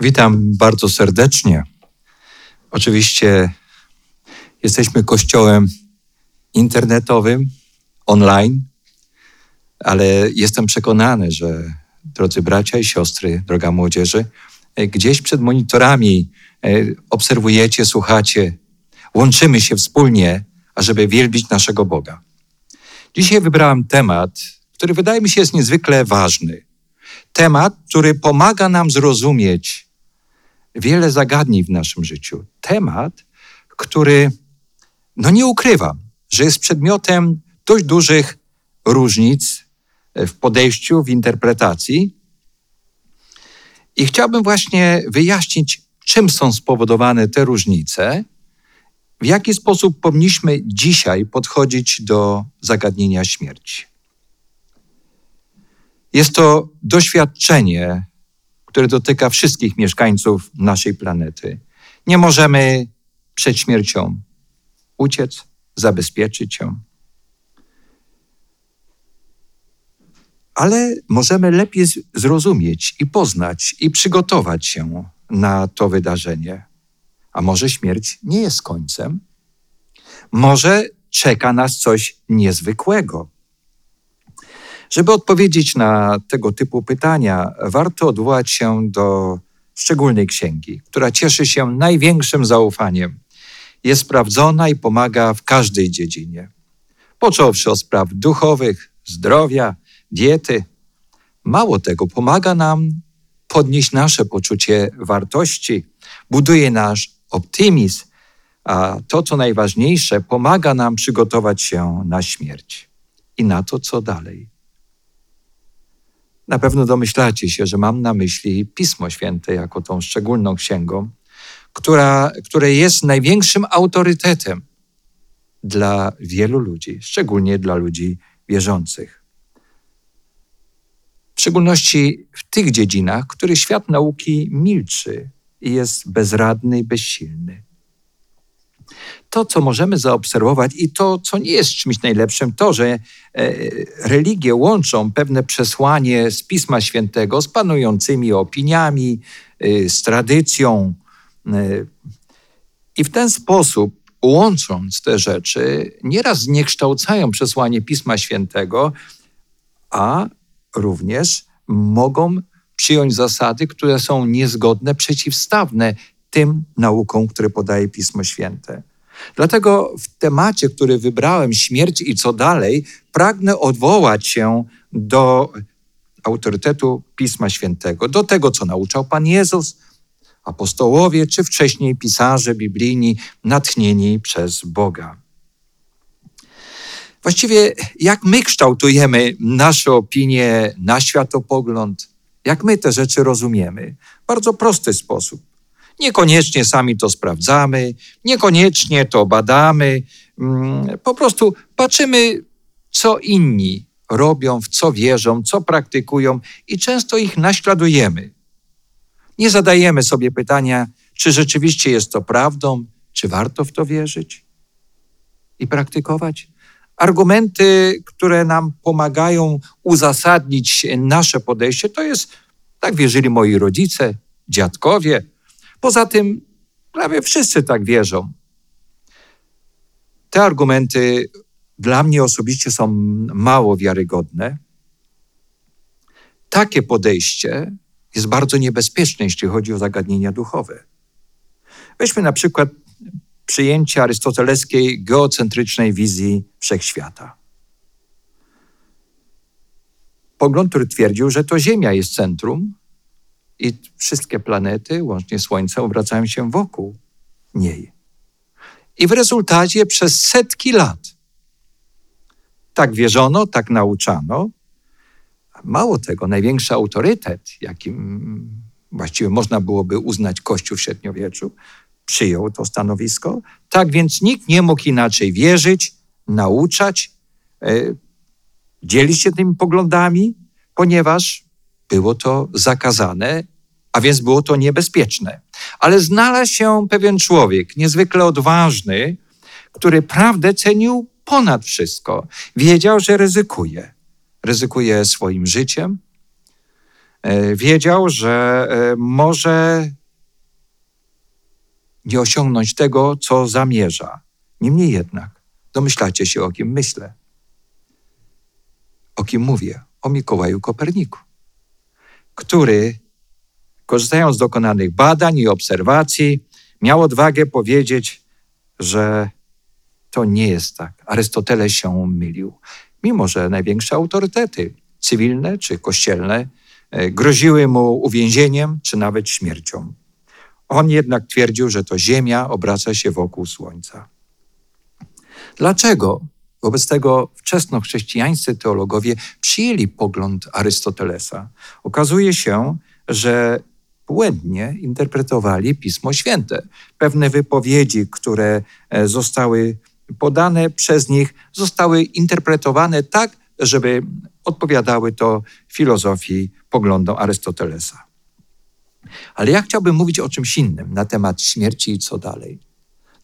Witam bardzo serdecznie. Oczywiście jesteśmy kościołem internetowym, online, ale jestem przekonany, że drodzy bracia i siostry, droga młodzieży, gdzieś przed monitorami e, obserwujecie, słuchacie, łączymy się wspólnie, ażeby wielbić naszego Boga. Dzisiaj wybrałem temat, który wydaje mi się jest niezwykle ważny. Temat, który pomaga nam zrozumieć wiele zagadnień w naszym życiu. Temat, który, no nie ukrywam, że jest przedmiotem dość dużych różnic w podejściu, w interpretacji. I chciałbym właśnie wyjaśnić, czym są spowodowane te różnice, w jaki sposób powinniśmy dzisiaj podchodzić do zagadnienia śmierci. Jest to doświadczenie, które dotyka wszystkich mieszkańców naszej planety. Nie możemy przed śmiercią uciec, zabezpieczyć ją. Ale możemy lepiej zrozumieć i poznać i przygotować się na to wydarzenie. A może śmierć nie jest końcem? Może czeka nas coś niezwykłego? Żeby odpowiedzieć na tego typu pytania, warto odwołać się do szczególnej księgi, która cieszy się największym zaufaniem. Jest sprawdzona i pomaga w każdej dziedzinie. Począwszy od spraw duchowych, zdrowia, diety. Mało tego, pomaga nam podnieść nasze poczucie wartości, buduje nasz optymizm, a to, co najważniejsze, pomaga nam przygotować się na śmierć i na to, co dalej. Na pewno domyślacie się, że mam na myśli Pismo Święte jako tą szczególną księgą, która, które jest największym autorytetem dla wielu ludzi, szczególnie dla ludzi wierzących. W szczególności w tych dziedzinach, w których świat nauki milczy i jest bezradny i bezsilny to, co możemy zaobserwować i to, co nie jest czymś najlepszym, to, że e, religie łączą pewne przesłanie z Pisma Świętego z panującymi opiniami, e, z tradycją. E, I w ten sposób, łącząc te rzeczy, nieraz zniekształcają przesłanie Pisma Świętego, a również mogą przyjąć zasady, które są niezgodne, przeciwstawne tym naukom, które podaje Pismo Święte. Dlatego w temacie, który wybrałem, śmierć i co dalej, pragnę odwołać się do autorytetu Pisma Świętego, do tego, co nauczał Pan Jezus, apostołowie, czy wcześniej pisarze biblijni, natchnieni przez Boga. Właściwie, jak my kształtujemy nasze opinie, nasz światopogląd, jak my te rzeczy rozumiemy? Bardzo prosty sposób. Niekoniecznie sami to sprawdzamy, niekoniecznie to badamy. Mm, po prostu patrzymy, co inni robią, w co wierzą, co praktykują i często ich naśladujemy. Nie zadajemy sobie pytania, czy rzeczywiście jest to prawdą, czy warto w to wierzyć i praktykować. Argumenty, które nam pomagają uzasadnić nasze podejście, to jest, tak wierzyli moi rodzice, dziadkowie, Poza tym prawie wszyscy tak wierzą. Te argumenty dla mnie osobiście są mało wiarygodne. Takie podejście jest bardzo niebezpieczne, jeśli chodzi o zagadnienia duchowe. Weźmy na przykład przyjęcie arystotelskiej geocentrycznej wizji wszechświata. Pogląd, który twierdził, że to Ziemia jest centrum, i wszystkie planety, łącznie Słońce, obracają się wokół niej. I w rezultacie przez setki lat tak wierzono, tak nauczano. Mało tego, największy autorytet, jakim właściwie można byłoby uznać Kościół w średniowieczu, przyjął to stanowisko. Tak więc nikt nie mógł inaczej wierzyć, nauczać, e, dzielić się tymi poglądami, ponieważ było to zakazane, a więc było to niebezpieczne. Ale znalazł się pewien człowiek, niezwykle odważny, który prawdę cenił ponad wszystko. Wiedział, że ryzykuje. Ryzykuje swoim życiem, e, wiedział, że e, może nie osiągnąć tego, co zamierza. Niemniej jednak, domyślacie się, o kim myślę. O kim mówię? O Mikołaju Koperniku, który, korzystając z dokonanych badań i obserwacji, miał odwagę powiedzieć, że to nie jest tak. Arystoteles się mylił. Mimo, że największe autorytety cywilne czy kościelne e, groziły mu uwięzieniem czy nawet śmiercią. On jednak twierdził, że to Ziemia obraca się wokół Słońca. Dlaczego wobec tego wczesnochrześcijańscy teologowie przyjęli pogląd Arystotelesa? Okazuje się, że błędnie interpretowali Pismo Święte. Pewne wypowiedzi, które e, zostały podane przez nich, zostały interpretowane tak, żeby odpowiadały to filozofii, poglądom Arystotelesa. Ale ja chciałbym mówić o czymś innym na temat śmierci i co dalej.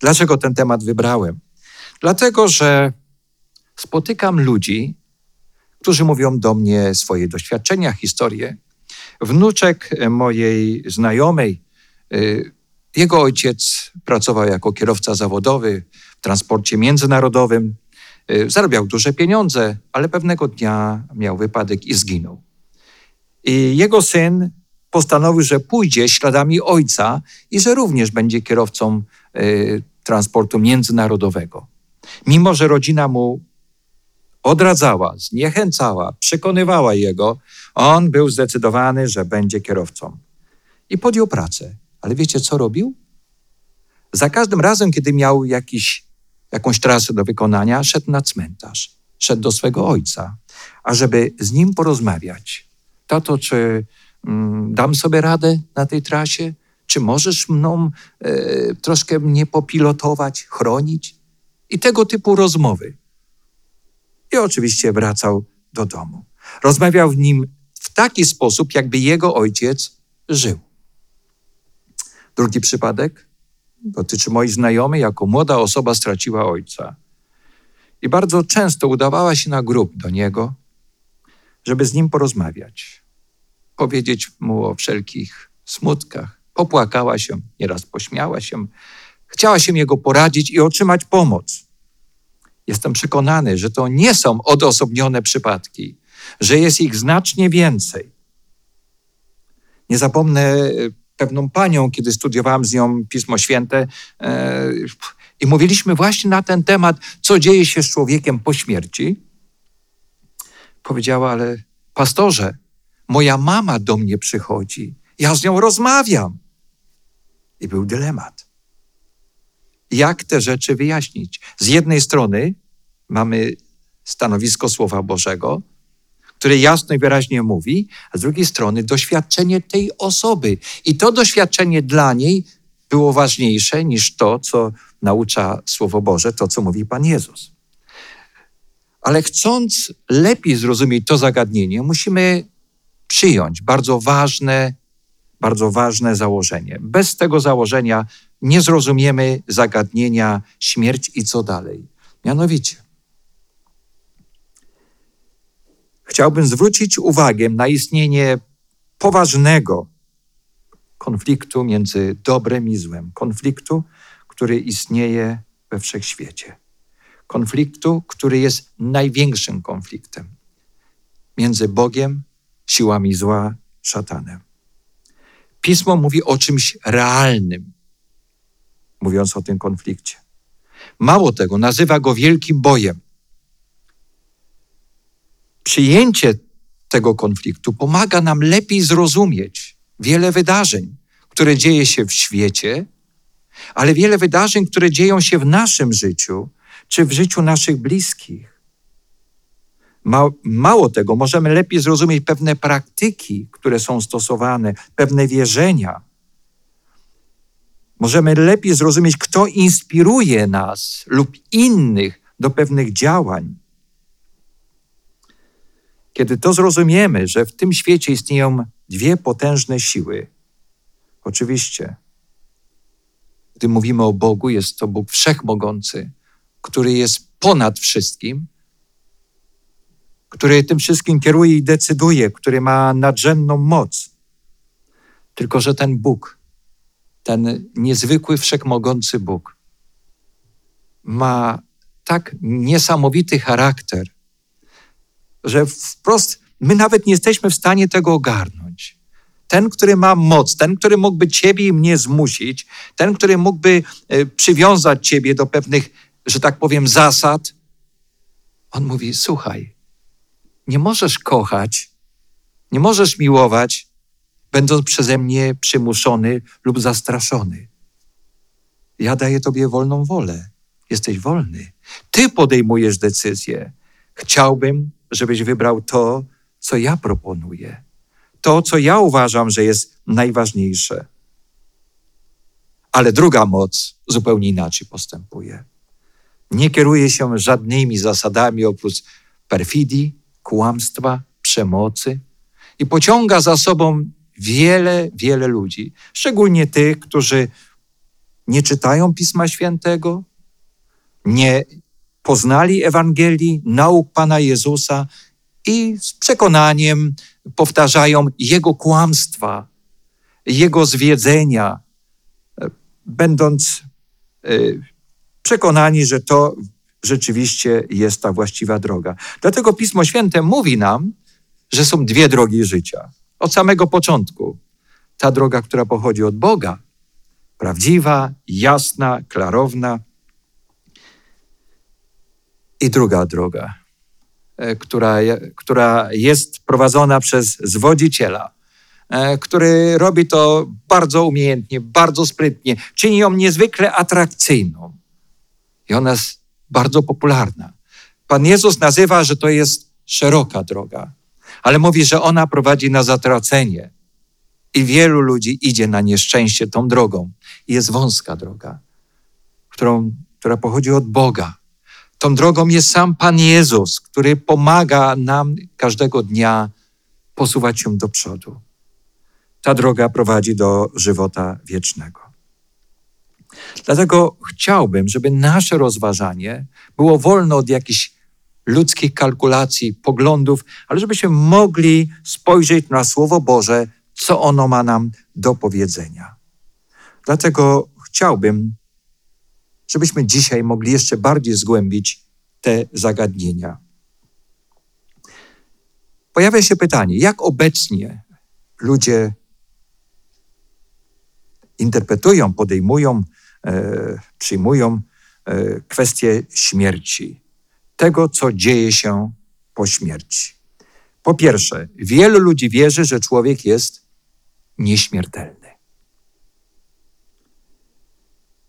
Dlaczego ten temat wybrałem? Dlatego, że spotykam ludzi, którzy mówią do mnie swoje doświadczenia, historie. Wnuczek mojej znajomej, y, jego ojciec pracował jako kierowca zawodowy w transporcie międzynarodowym. Y, zarabiał duże pieniądze, ale pewnego dnia miał wypadek i zginął. I jego syn postanowił, że pójdzie śladami ojca i że również będzie kierowcą transportu międzynarodowego. Mimo, że rodzina mu odradzała, zniechęcała, przekonywała jego, on był zdecydowany, że będzie kierowcą. I podjął pracę. Ale wiecie, co robił? Za każdym razem, kiedy miał jakiś, jakąś trasę do wykonania, szedł na cmentarz, szedł do swego ojca, ażeby z nim porozmawiać. Tato, czy mm, dam sobie radę na tej trasie? Czy możesz mną e, troszkę mnie popilotować, chronić? I tego typu rozmowy. I oczywiście wracał do domu. Rozmawiał w nim w taki sposób, jakby jego ojciec żył. Drugi przypadek dotyczy mojej znajomej, jako młoda osoba straciła ojca. I bardzo często udawała się na grób do niego, żeby z nim porozmawiać, powiedzieć mu o wszelkich smutkach. Popłakała się, nieraz pośmiała się, chciała się jego poradzić i otrzymać pomoc. Jestem przekonany, że to nie są odosobnione przypadki, że jest ich znacznie więcej. Nie zapomnę pewną panią, kiedy studiowałem z nią Pismo Święte e, i mówiliśmy właśnie na ten temat, co dzieje się z człowiekiem po śmierci. Powiedziała, ale pastorze, moja mama do mnie przychodzi, ja z nią rozmawiam. I był dylemat. Jak te rzeczy wyjaśnić? Z jednej strony mamy stanowisko Słowa Bożego, które jasno i wyraźnie mówi, a z drugiej strony doświadczenie tej osoby. I to doświadczenie dla niej było ważniejsze niż to, co naucza Słowo Boże, to, co mówi Pan Jezus. Ale chcąc lepiej zrozumieć to zagadnienie, musimy przyjąć bardzo ważne, bardzo ważne założenie. Bez tego założenia nie zrozumiemy zagadnienia śmierć i co dalej. Mianowicie, chciałbym zwrócić uwagę na istnienie poważnego konfliktu między dobrem i złem. Konfliktu, który istnieje we wszechświecie. Konfliktu, który jest największym konfliktem między Bogiem, siłami zła, szatanem. Pismo mówi o czymś realnym, mówiąc o tym konflikcie. Mało tego, nazywa go wielkim bojem. Przyjęcie tego konfliktu pomaga nam lepiej zrozumieć wiele wydarzeń, które dzieje się w świecie, ale wiele wydarzeń, które dzieją się w naszym życiu czy w życiu naszych bliskich. Mało tego, możemy lepiej zrozumieć pewne praktyki, które są stosowane, pewne wierzenia. Możemy lepiej zrozumieć, kto inspiruje nas lub innych do pewnych działań. Kiedy to zrozumiemy, że w tym świecie istnieją dwie potężne siły, oczywiście, gdy mówimy o Bogu, jest to Bóg wszechmogący, który jest ponad wszystkim, który tym wszystkim kieruje i decyduje, który ma nadrzędną moc. Tylko, że ten Bóg, ten niezwykły, wszechmogący Bóg, ma tak niesamowity charakter, że wprost my nawet nie jesteśmy w stanie tego ogarnąć. Ten, który ma moc, ten, który mógłby ciebie i mnie zmusić, ten, który mógłby e, przywiązać ciebie do pewnych, że tak powiem, zasad, on mówi: Słuchaj, nie możesz kochać, nie możesz miłować, będąc przeze mnie przymuszony lub zastraszony. Ja daję tobie wolną wolę. Jesteś wolny. Ty podejmujesz decyzję. Chciałbym, żebyś wybrał to, co ja proponuję. To, co ja uważam, że jest najważniejsze. Ale druga moc zupełnie inaczej postępuje. Nie kieruje się żadnymi zasadami oprócz perfidii, kłamstwa, przemocy i pociąga za sobą wiele, wiele ludzi, szczególnie tych, którzy nie czytają Pisma Świętego, nie poznali Ewangelii, nauk Pana Jezusa i z przekonaniem powtarzają Jego kłamstwa, Jego zwiedzenia, będąc e, przekonani, że to rzeczywiście jest ta właściwa droga. Dlatego Pismo Święte mówi nam, że są dwie drogi życia. Od samego początku. Ta droga, która pochodzi od Boga, prawdziwa, jasna, klarowna. I druga droga, e, która, która jest prowadzona przez zwodziciela, e, który robi to bardzo umiejętnie, bardzo sprytnie, czyni ją niezwykle atrakcyjną. I ona jest bardzo popularna. Pan Jezus nazywa, że to jest szeroka droga, ale mówi, że ona prowadzi na zatracenie. I wielu ludzi idzie na nieszczęście tą drogą. I jest wąska droga, którą, która pochodzi od Boga. Tą drogą jest sam Pan Jezus, który pomaga nam każdego dnia posuwać się do przodu. Ta droga prowadzi do żywota wiecznego. Dlatego chciałbym, żeby nasze rozważanie było wolne od jakichś ludzkich kalkulacji, poglądów, ale żebyśmy mogli spojrzeć na Słowo Boże, co ono ma nam do powiedzenia. Dlatego chciałbym, żebyśmy dzisiaj mogli jeszcze bardziej zgłębić te zagadnienia. Pojawia się pytanie, jak obecnie ludzie interpretują, podejmują E, przyjmują e, kwestię śmierci, tego, co dzieje się po śmierci. Po pierwsze, wielu ludzi wierzy, że człowiek jest nieśmiertelny.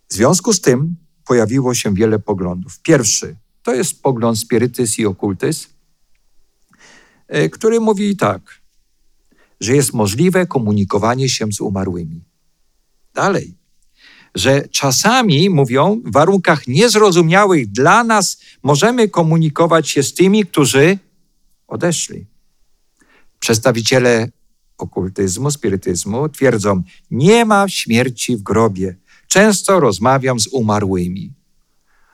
W związku z tym pojawiło się wiele poglądów. Pierwszy to jest pogląd spirytyzm i okultyzm, e, który mówi tak, że jest możliwe komunikowanie się z umarłymi. Dalej, że czasami, mówią, w warunkach niezrozumiałych dla nas możemy komunikować się z tymi, którzy odeszli. Przedstawiciele okultyzmu, spirytyzmu twierdzą, nie ma śmierci w grobie. Często rozmawiam z umarłymi.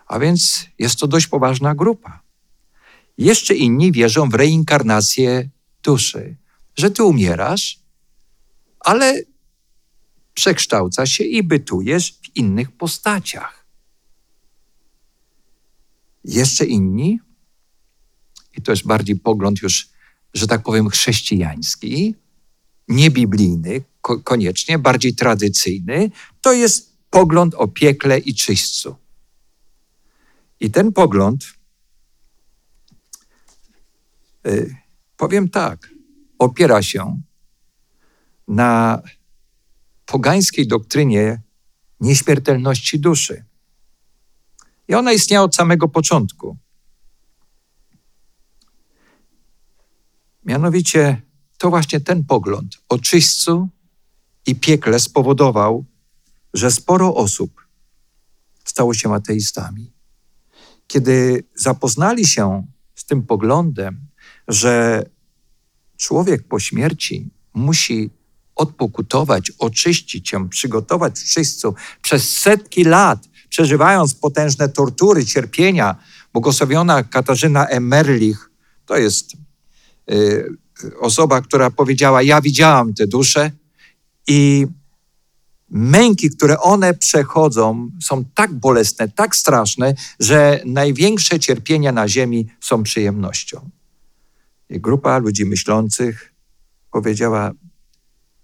A więc jest to dość poważna grupa. Jeszcze inni wierzą w reinkarnację duszy, że ty umierasz, ale przekształca się i bytujesz w innych postaciach. Jeszcze inni, i to jest bardziej pogląd już, że tak powiem, chrześcijański, niebiblijny, ko koniecznie, bardziej tradycyjny, to jest pogląd o piekle i czyśćcu. I ten pogląd, y, powiem tak, opiera się na pogańskiej doktrynie nieśmiertelności duszy. I ona istniała od samego początku. Mianowicie to właśnie ten pogląd o czyśćcu i piekle spowodował, że sporo osób stało się ateistami. Kiedy zapoznali się z tym poglądem, że człowiek po śmierci musi odpokutować, oczyścić się, przygotować w przez setki lat, przeżywając potężne tortury, cierpienia. Błogosławiona Katarzyna Emerlich To jest y, osoba, która powiedziała: Ja widziałam te dusze i męki, które one przechodzą, są tak bolesne, tak straszne, że największe cierpienia na ziemi są przyjemnością. I grupa ludzi myślących powiedziała: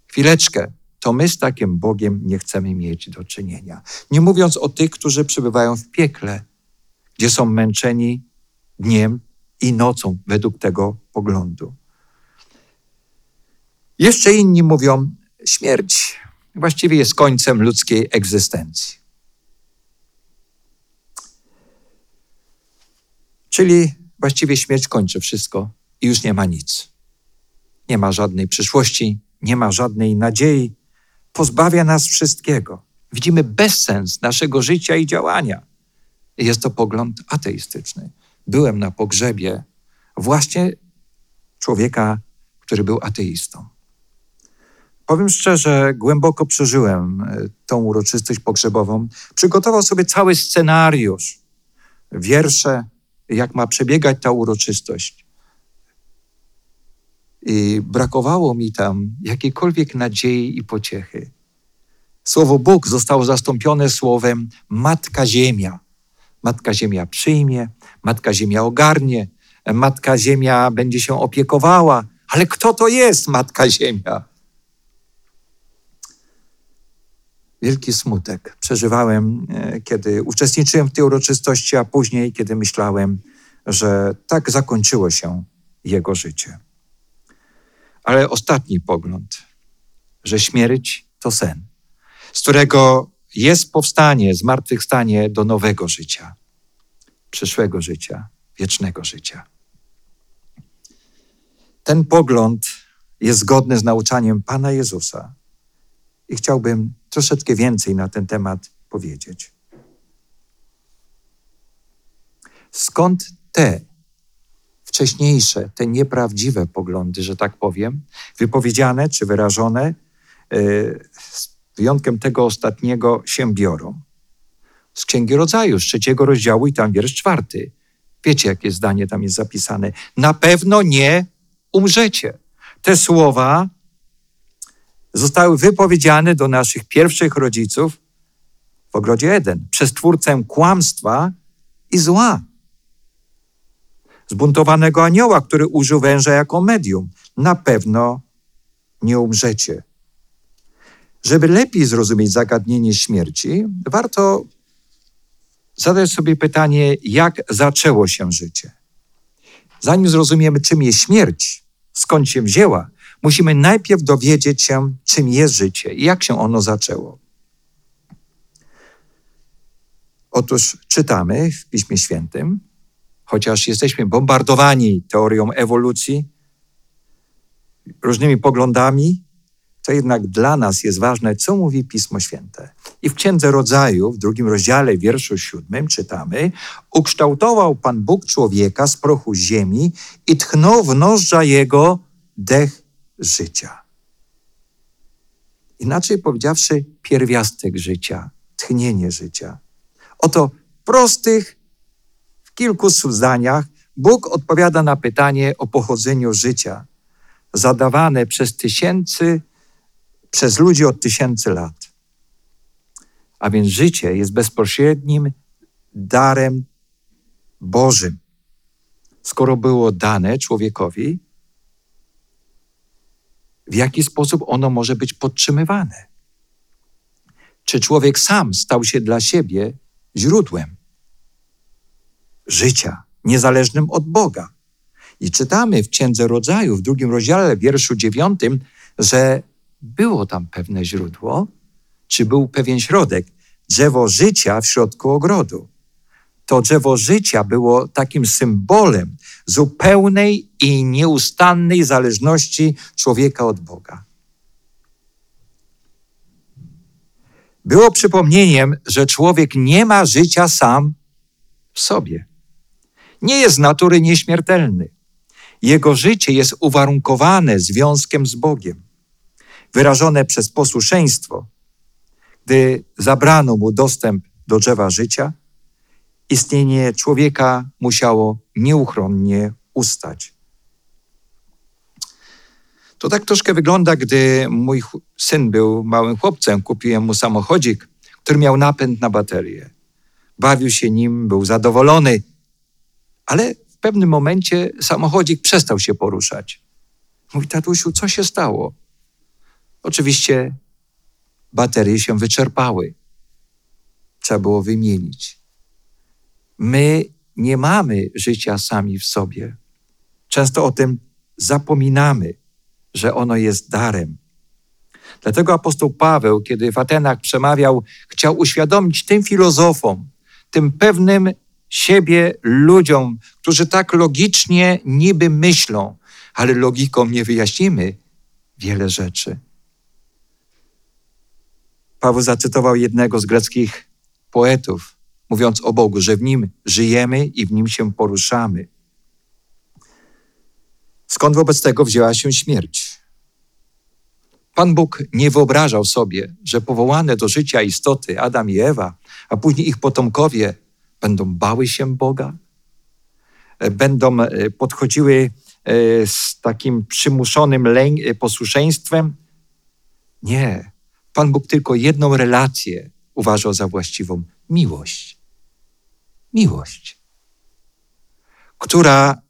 Chwileczkę, to my z takim Bogiem nie chcemy mieć do czynienia. Nie mówiąc o tych, którzy przebywają w piekle, gdzie są męczeni dniem i nocą według tego poglądu. Jeszcze inni mówią, śmierć właściwie jest końcem ludzkiej egzystencji. Czyli właściwie śmierć kończy wszystko i już nie ma nic. Nie ma żadnej przyszłości, nie ma żadnej nadziei, pozbawia nas wszystkiego. Widzimy bezsens naszego życia i działania. Jest to pogląd ateistyczny. Byłem na pogrzebie właśnie człowieka, który był ateistą. Powiem szczerze, głęboko przeżyłem e, tą uroczystość pogrzebową. Przygotował sobie cały scenariusz, wiersze, jak ma przebiegać ta uroczystość. I brakowało mi tam jakiejkolwiek nadziei i pociechy. Słowo Bóg zostało zastąpione słowem Matka Ziemia. Matka Ziemia przyjmie, Matka Ziemia ogarnie, Matka Ziemia będzie się opiekowała. Ale kto to jest Matka Ziemia? Wielki smutek przeżywałem, e, kiedy uczestniczyłem w tej uroczystości, a później, kiedy myślałem, że tak zakończyło się jego życie. Ale ostatni pogląd, że śmierć to sen, z którego jest powstanie, zmartwychwstanie do nowego życia, przyszłego życia, wiecznego życia. Ten pogląd jest zgodny z nauczaniem Pana Jezusa i chciałbym troszeczkę więcej na ten temat powiedzieć. Skąd te wcześniejsze, te nieprawdziwe poglądy, że tak powiem, wypowiedziane czy wyrażone, e, z wyjątkiem tego ostatniego, się biorą? Z Księgi Rodzaju, z trzeciego rozdziału i tam wiersz czwarty. Wiecie, jakie zdanie tam jest zapisane? Na pewno nie umrzecie. Te słowa zostały wypowiedziane do naszych pierwszych rodziców w ogrodzie Eden przez twórcę kłamstwa i zła. Zbuntowanego anioła, który użył węża jako medium. Na pewno nie umrzecie. Żeby lepiej zrozumieć zagadnienie śmierci, warto zadać sobie pytanie, jak zaczęło się życie. Zanim zrozumiemy, czym jest śmierć, skąd się wzięła, musimy najpierw dowiedzieć się, czym jest życie i jak się ono zaczęło. Otóż czytamy w Piśmie Świętym, chociaż jesteśmy bombardowani teorią ewolucji, różnymi poglądami, to jednak dla nas jest ważne, co mówi Pismo Święte. I w Księdze Rodzaju, w drugim rozdziale, wierszu siódmym czytamy, ukształtował Pan Bóg człowieka z prochu ziemi i tchnął w nozdrza jego dech życia. Inaczej powiedziawszy, pierwiastek życia, tchnienie życia. Oto prostych, kilku zdaniach Bóg odpowiada na pytanie o pochodzeniu życia, zadawane przez tysięcy, przez ludzi od tysięcy lat. A więc życie jest bezpośrednim darem Bożym. Skoro było dane człowiekowi, w jaki sposób ono może być podtrzymywane. Czy człowiek sam stał się dla siebie źródłem życia, niezależnym od Boga? I czytamy w Księdze Rodzaju, w drugim rozdziale, wierszu dziewiątym, że było tam pewne źródło, czy był pewien środek, drzewo życia w środku ogrodu. To drzewo życia było takim symbolem zupełnej i nieustannej zależności człowieka od Boga. Było przypomnieniem, że człowiek nie ma życia sam w sobie. Nie jest z natury nieśmiertelny. Jego życie jest uwarunkowane związkiem z Bogiem, wyrażone przez posłuszeństwo. Gdy zabrano mu dostęp do drzewa życia, istnienie człowieka musiało nieuchronnie ustać. To tak troszkę wygląda, gdy mój syn był małym chłopcem. Kupiłem mu samochodzik, który miał napęd na baterię. Bawił się nim, był zadowolony, ale w pewnym momencie samochodzik przestał się poruszać. Mówi, tatusiu, co się stało? Oczywiście baterie się wyczerpały. Trzeba było wymienić. My nie mamy życia sami w sobie. Często o tym zapominamy, że ono jest darem. Dlatego apostoł Paweł, kiedy w Atenach przemawiał, chciał uświadomić tym filozofom, tym pewnym siebie ludziom, którzy tak logicznie niby myślą, ale logiką nie wyjaśnimy wiele rzeczy. Paweł zacytował jednego z greckich poetów, mówiąc o Bogu, że w nim żyjemy i w nim się poruszamy. Skąd wobec tego wzięła się śmierć? Pan Bóg nie wyobrażał sobie, że powołane do życia istoty Adam i Ewa, a później ich potomkowie będą bały się Boga, będą e, podchodziły e, z takim przymuszonym e, posłuszeństwem. Nie. Pan Bóg tylko jedną relację uważał za właściwą miłość. Miłość, która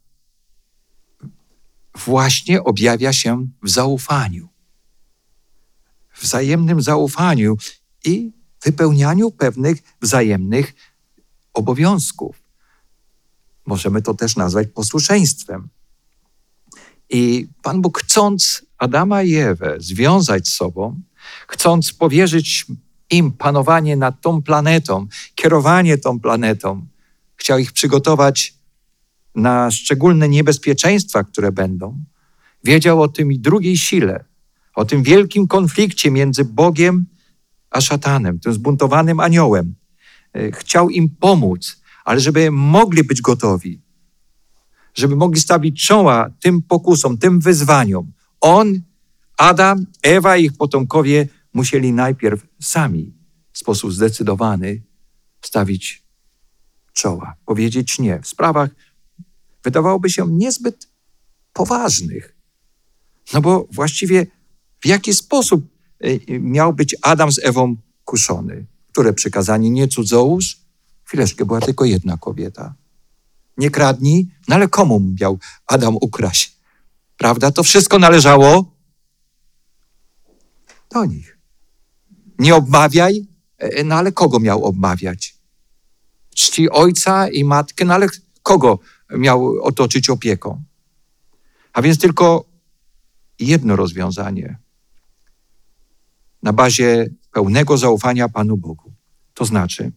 właśnie objawia się w zaufaniu. Wzajemnym zaufaniu i wypełnianiu pewnych wzajemnych obowiązków. Możemy to też nazwać posłuszeństwem. I Pan Bóg, chcąc Adama i Ewę związać z sobą, chcąc powierzyć im panowanie nad tą planetą, kierowanie tą planetą, chciał ich przygotować na szczególne niebezpieczeństwa, które będą. Wiedział o tym i drugiej sile, o tym wielkim konflikcie między Bogiem a szatanem, tym zbuntowanym aniołem. E, chciał im pomóc, ale żeby mogli być gotowi, żeby mogli stawić czoła tym pokusom, tym wyzwaniom. On, Adam, Ewa i ich potomkowie musieli najpierw sami w sposób zdecydowany stawić czoła, powiedzieć nie w sprawach, wydawałoby się niezbyt poważnych. No bo właściwie w jaki sposób y, miał być Adam z Ewą kuszony? Które przykazanie nie cudzołóż? Chwileczkę, była tylko jedna kobieta. Nie kradnij, no ale komu miał Adam ukraść? Prawda? To wszystko należało do nich. Nie obmawiaj, e, no ale kogo miał obmawiać? Czci ojca i matkę, no ale kogo miał otoczyć opieką? A więc tylko jedno rozwiązanie na bazie pełnego zaufania Panu Bogu. To znaczy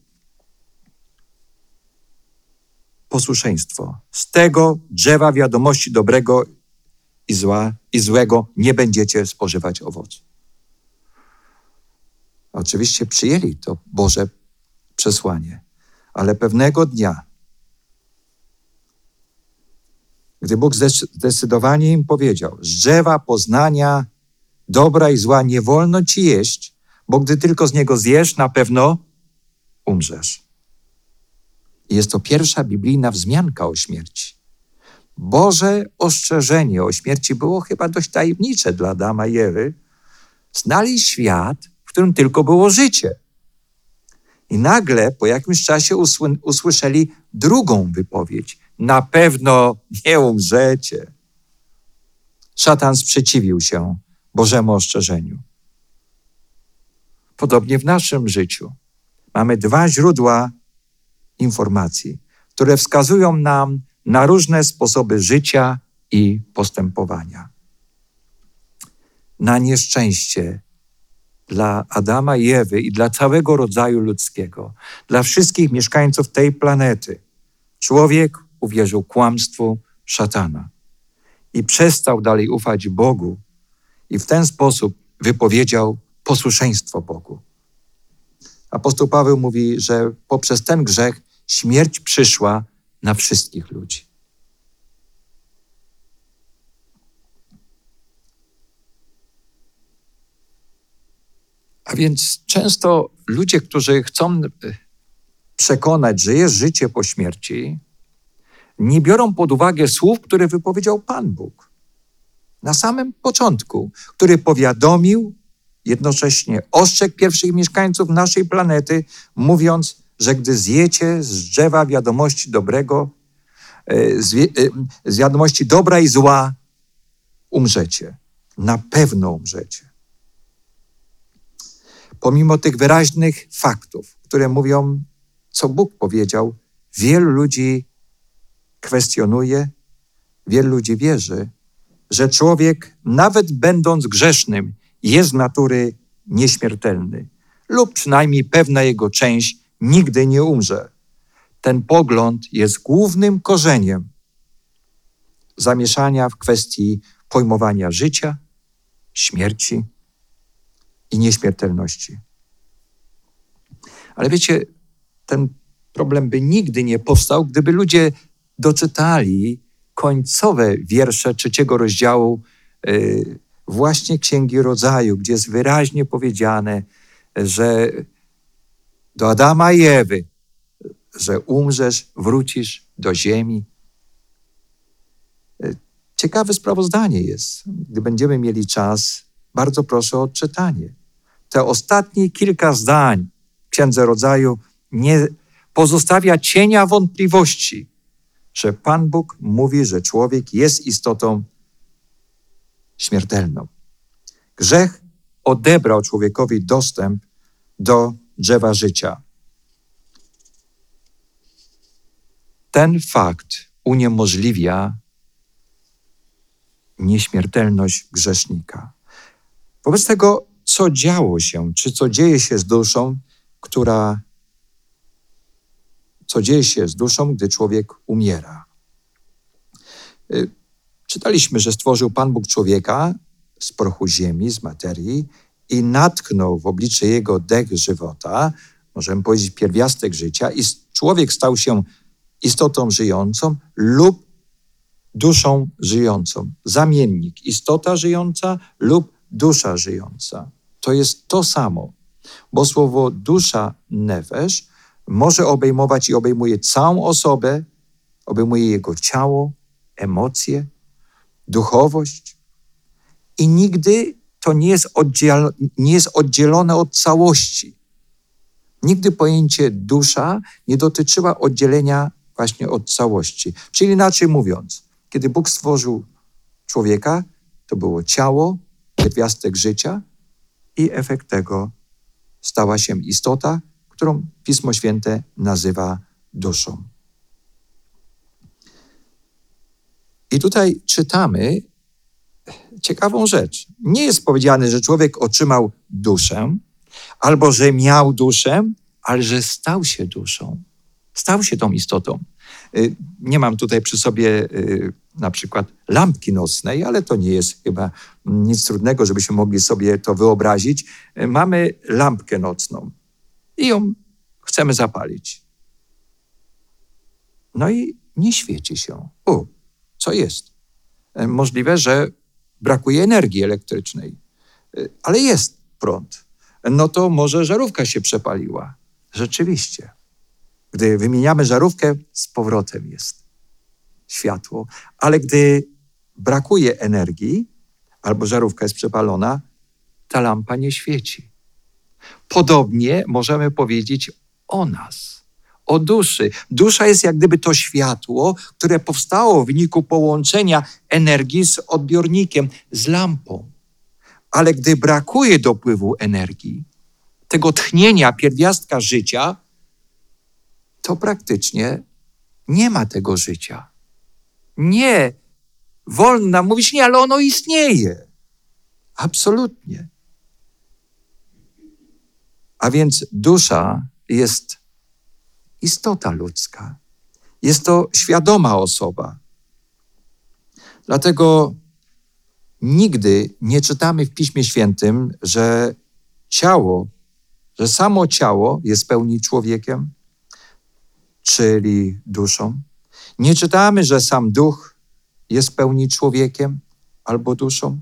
posłuszeństwo. Z tego drzewa wiadomości dobrego i, zła, i złego nie będziecie spożywać owocu. Oczywiście przyjęli to Boże przesłanie, ale pewnego dnia, gdy Bóg zdecydowanie im powiedział: Z drzewa poznania dobra i zła nie wolno ci jeść, bo gdy tylko z niego zjesz, na pewno umrzesz. Jest to pierwsza biblijna wzmianka o śmierci. Boże ostrzeżenie o śmierci było chyba dość tajemnicze dla Adama i Ewy. Znali świat, którym tylko było życie. I nagle po jakimś czasie usłyszeli drugą wypowiedź. Na pewno nie umrzecie. Szatan sprzeciwił się Bożemu ostrzeżeniu. Podobnie w naszym życiu mamy dwa źródła informacji, które wskazują nam na różne sposoby życia i postępowania. Na nieszczęście dla Adama i Ewy i dla całego rodzaju ludzkiego, dla wszystkich mieszkańców tej planety. Człowiek uwierzył kłamstwu szatana i przestał dalej ufać Bogu i w ten sposób wypowiedział posłuszeństwo Bogu. Apostoł Paweł mówi, że poprzez ten grzech śmierć przyszła na wszystkich ludzi. A więc często ludzie, którzy chcą e, przekonać, że jest życie po śmierci, nie biorą pod uwagę słów, które wypowiedział Pan Bóg na samym początku, który powiadomił, jednocześnie ostrzegł pierwszych mieszkańców naszej planety, mówiąc, że gdy zjecie z drzewa wiadomości dobrego, e, z, e, z wiadomości dobra i zła, umrzecie. Na pewno umrzecie. Pomimo tych wyraźnych faktów, które mówią, co Bóg powiedział, wielu ludzi kwestionuje, wielu ludzi wierzy, że człowiek, nawet będąc grzesznym, jest z natury nieśmiertelny, lub przynajmniej pewna jego część nigdy nie umrze. Ten pogląd jest głównym korzeniem zamieszania w kwestii pojmowania życia, śmierci i nieśmiertelności. Ale wiecie, ten problem by nigdy nie powstał, gdyby ludzie doczytali końcowe wiersze trzeciego rozdziału y, właśnie Księgi Rodzaju, gdzie jest wyraźnie powiedziane, że do Adama i Ewy, że umrzesz, wrócisz do ziemi. Ciekawe sprawozdanie jest. Gdy będziemy mieli czas, bardzo proszę o odczytanie. Te ostatnie kilka zdań Księdze Rodzaju nie pozostawia cienia wątpliwości, że Pan Bóg mówi, że człowiek jest istotą śmiertelną. Grzech odebrał człowiekowi dostęp do drzewa życia. Ten fakt uniemożliwia nieśmiertelność grzesznika. Wobec tego, co działo się, czy co dzieje się z duszą, która co dzieje się z duszą, gdy człowiek umiera. Czytaliśmy, że stworzył Pan Bóg człowieka z prochu ziemi, z materii i natknął w oblicze jego dech żywota, możemy powiedzieć pierwiastek życia, i człowiek stał się istotą żyjącą lub duszą żyjącą. Zamiennik, istota żyjąca lub dusza żyjąca. To jest to samo, bo słowo dusza nefesz może obejmować i obejmuje całą osobę, obejmuje jego ciało, emocje, duchowość i nigdy to nie jest, oddziel, nie jest oddzielone od całości. Nigdy pojęcie dusza nie dotyczyła oddzielenia właśnie od całości. Czyli inaczej mówiąc, kiedy Bóg stworzył człowieka, to było ciało, pierwiastek życia i efekt tego stała się istota, którą Pismo Święte nazywa duszą. I tutaj czytamy ciekawą rzecz. Nie jest powiedziane, że człowiek otrzymał duszę, albo że miał duszę, ale że stał się duszą. Stał się tą istotą. Y, nie mam tutaj przy sobie y, na przykład lampki nocnej, ale to nie jest chyba nic trudnego, żebyśmy mogli sobie to wyobrazić. Y, mamy lampkę nocną i ją chcemy zapalić. No i nie świeci się. U, co jest? E, możliwe, że brakuje energii elektrycznej, e, ale jest prąd. No to może żarówka się przepaliła. Rzeczywiście. Gdy wymieniamy żarówkę, z powrotem jest światło, ale gdy brakuje energii albo żarówka jest przepalona, ta lampa nie świeci. Podobnie możemy powiedzieć o nas, o duszy. Dusza jest jak gdyby to światło, które powstało w wyniku połączenia energii z odbiornikiem, z lampą. Ale gdy brakuje dopływu energii, tego tchnienia pierwiastka życia, to praktycznie nie ma tego życia. Nie. Wolno mówić nie, ale ono istnieje. Absolutnie. A więc dusza jest istota ludzka. Jest to świadoma osoba. Dlatego nigdy nie czytamy w Piśmie Świętym, że ciało, że samo ciało jest w pełni człowiekiem, czyli duszą. Nie czytamy, że sam duch jest w pełni człowiekiem albo duszą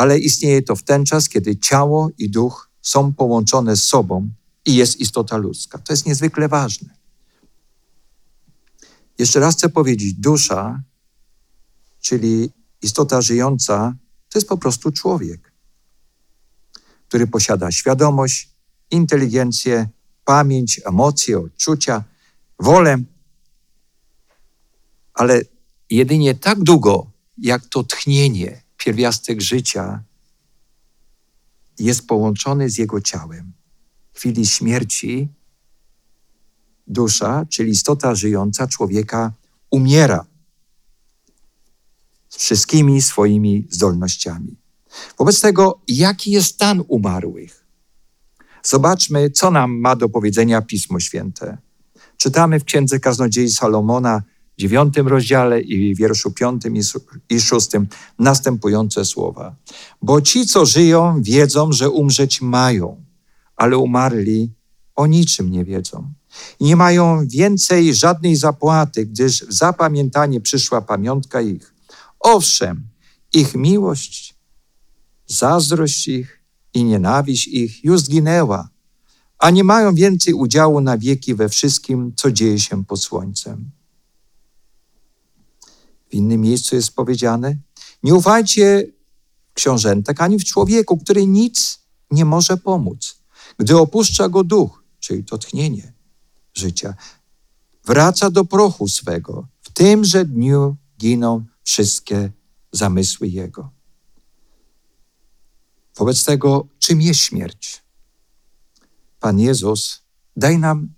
ale istnieje to w ten czas, kiedy ciało i duch są połączone z sobą i jest istota ludzka. To jest niezwykle ważne. Jeszcze raz chcę powiedzieć, dusza, czyli istota żyjąca, to jest po prostu człowiek, który posiada świadomość, inteligencję, pamięć, emocje, odczucia, wolę, ale jedynie tak długo, jak to tchnienie, pierwiastek życia jest połączony z jego ciałem. W chwili śmierci dusza, czyli istota żyjąca człowieka, umiera z wszystkimi swoimi zdolnościami. Wobec tego, jaki jest stan umarłych? Zobaczmy, co nam ma do powiedzenia Pismo Święte. Czytamy w Księdze Kaznodziei Salomona, dziewiątym rozdziale i wierszu piątym i szóstym następujące słowa. Bo ci, co żyją, wiedzą, że umrzeć mają, ale umarli o niczym nie wiedzą. Nie mają więcej żadnej zapłaty, gdyż w zapamiętanie przyszła pamiątka ich. Owszem, ich miłość, zazdrość ich i nienawiść ich już zginęła, a nie mają więcej udziału na wieki we wszystkim, co dzieje się pod słońcem. W innym miejscu jest powiedziane: Nie ufajcie książętek ani w człowieku, który nic nie może pomóc, gdy opuszcza go duch, czyli to tchnienie życia. Wraca do prochu swego. W tymże dniu giną wszystkie zamysły jego. Wobec tego, czym jest śmierć? Pan Jezus daj nam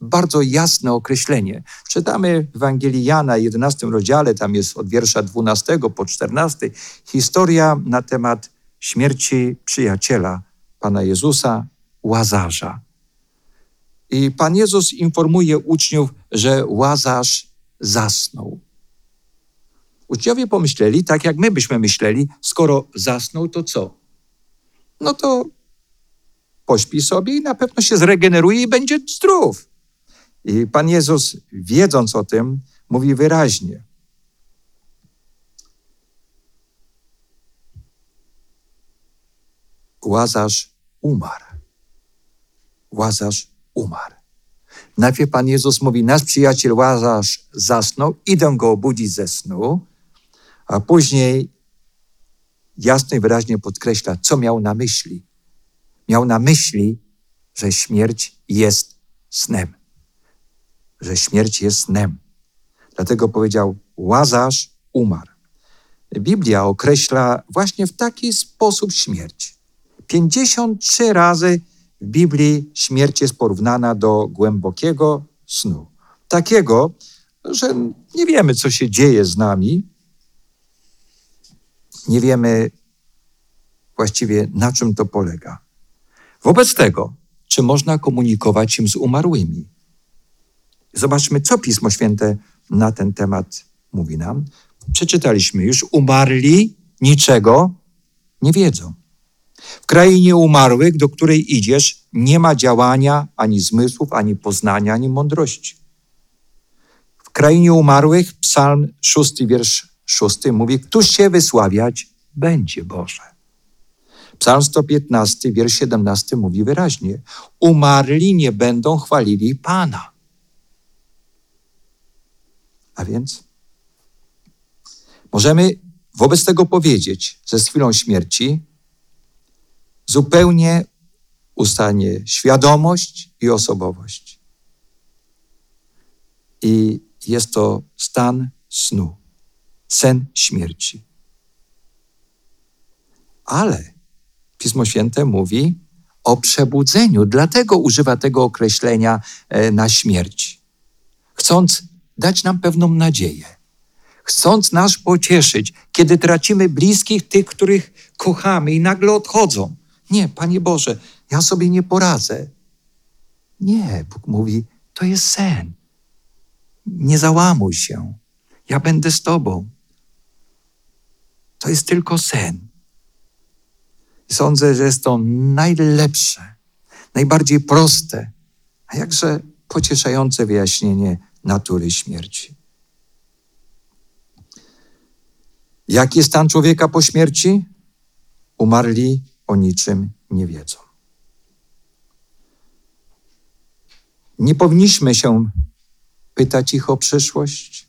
bardzo jasne określenie. Czytamy w Ewangelii Jana, 11 rozdziale, tam jest od wiersza 12 po 14, historia na temat śmierci przyjaciela Pana Jezusa, Łazarza. I Pan Jezus informuje uczniów, że Łazarz zasnął. Uczniowie pomyśleli, tak jak my byśmy myśleli, skoro zasnął, to co? No to pośpi sobie i na pewno się zregeneruje i będzie zdrów. I Pan Jezus, wiedząc o tym, mówi wyraźnie: Łazarz umarł. Łazarz umarł. Najpierw Pan Jezus mówi, nasz przyjaciel Łazarz zasnął, idę go obudzić ze snu, a później jasno i wyraźnie podkreśla, co miał na myśli. Miał na myśli, że śmierć jest snem że śmierć jest snem. Dlatego powiedział, Łazarz umarł. Biblia określa właśnie w taki sposób śmierć. 53 razy w Biblii śmierć jest porównana do głębokiego snu. Takiego, że nie wiemy, co się dzieje z nami, nie wiemy właściwie, na czym to polega. Wobec tego, czy można komunikować się z umarłymi? Zobaczmy, co Pismo Święte na ten temat mówi nam. Przeczytaliśmy już, umarli niczego nie wiedzą. W krainie umarłych, do której idziesz, nie ma działania ani zmysłów, ani poznania, ani mądrości. W krainie umarłych, psalm 6, wiersz 6 mówi, któż się wysławiać będzie Boże. Psalm 115, wiersz 17 mówi wyraźnie, umarli nie będą chwalili Pana. A więc możemy wobec tego powiedzieć, że z chwilą śmierci zupełnie ustanie świadomość i osobowość. I jest to stan snu, sen śmierci. Ale Pismo Święte mówi o przebudzeniu, dlatego używa tego określenia e, na śmierć. Chcąc dać nam pewną nadzieję. Chcąc nas pocieszyć, kiedy tracimy bliskich, tych, których kochamy i nagle odchodzą. Nie, Panie Boże, ja sobie nie poradzę. Nie, Bóg mówi, to jest sen. Nie załamuj się. Ja będę z Tobą. To jest tylko sen. Sądzę, że jest to najlepsze, najbardziej proste, a jakże pocieszające wyjaśnienie natury śmierci. Jaki jest stan człowieka po śmierci? Umarli o niczym nie wiedzą. Nie powinniśmy się pytać ich o przyszłość,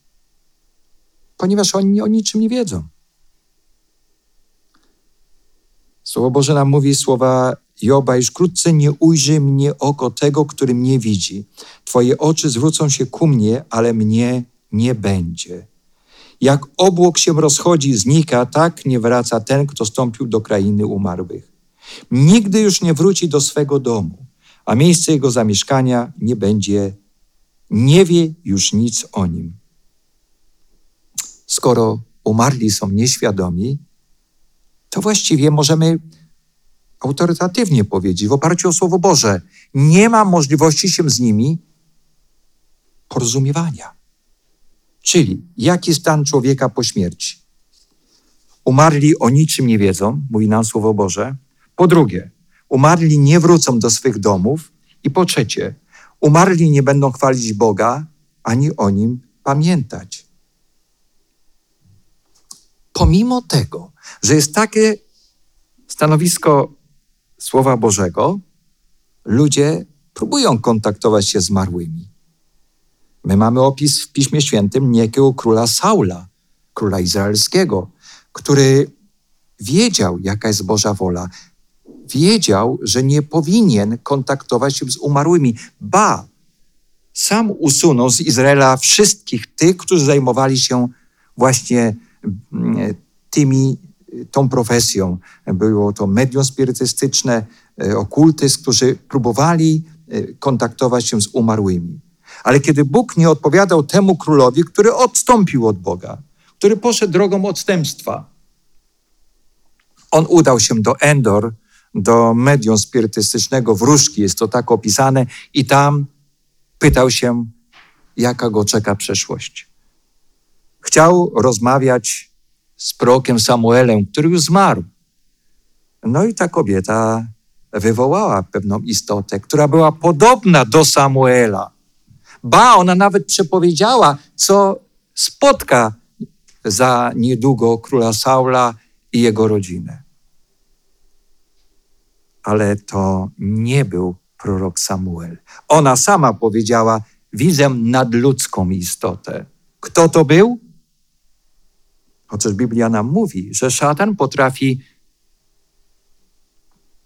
ponieważ oni o niczym nie wiedzą. Słowo Boże nam mówi słowa Joba, iż wkrótce nie ujrzy mnie oko tego, który mnie widzi. Twoje oczy zwrócą się ku mnie, ale mnie nie będzie. Jak obłok się rozchodzi, znika, tak nie wraca ten, kto stąpił do krainy umarłych. Nigdy już nie wróci do swego domu, a miejsce jego zamieszkania nie będzie, nie wie już nic o nim. Skoro umarli są nieświadomi, to właściwie możemy autorytatywnie powiedzieć, w oparciu o Słowo Boże, nie ma możliwości się z nimi porozumiewania. Czyli jaki stan człowieka po śmierci? Umarli o niczym nie wiedzą, mówi nam Słowo Boże. Po drugie, umarli nie wrócą do swych domów. I po trzecie, umarli nie będą chwalić Boga, ani o nim pamiętać. Pomimo tego, że jest takie stanowisko Słowa Bożego, ludzie próbują kontaktować się z zmarłymi. My mamy opis w Piśmie Świętym niejakiego króla Saula, króla izraelskiego, który wiedział, jaka jest Boża wola. Wiedział, że nie powinien kontaktować się z umarłymi. Ba, sam usunął z Izraela wszystkich tych, którzy zajmowali się właśnie mm, tymi, tą profesją. Było to medium spirytystyczne, e, okultyzm, którzy próbowali e, kontaktować się z umarłymi. Ale kiedy Bóg nie odpowiadał temu królowi, który odstąpił od Boga, który poszedł drogą odstępstwa, on udał się do Endor, do medium spirytystycznego wróżki, jest to tak opisane, i tam pytał się, jaka go czeka przeszłość. Chciał rozmawiać z prorokiem Samuelem, który już zmarł. No i ta kobieta wywołała pewną istotę, która była podobna do Samuela. Ba, ona nawet przepowiedziała, co spotka za niedługo króla Saula i jego rodzinę. Ale to nie był prorok Samuel. Ona sama powiedziała: Widzę nadludzką istotę. Kto to był? Chociaż Biblia nam mówi, że szatan potrafi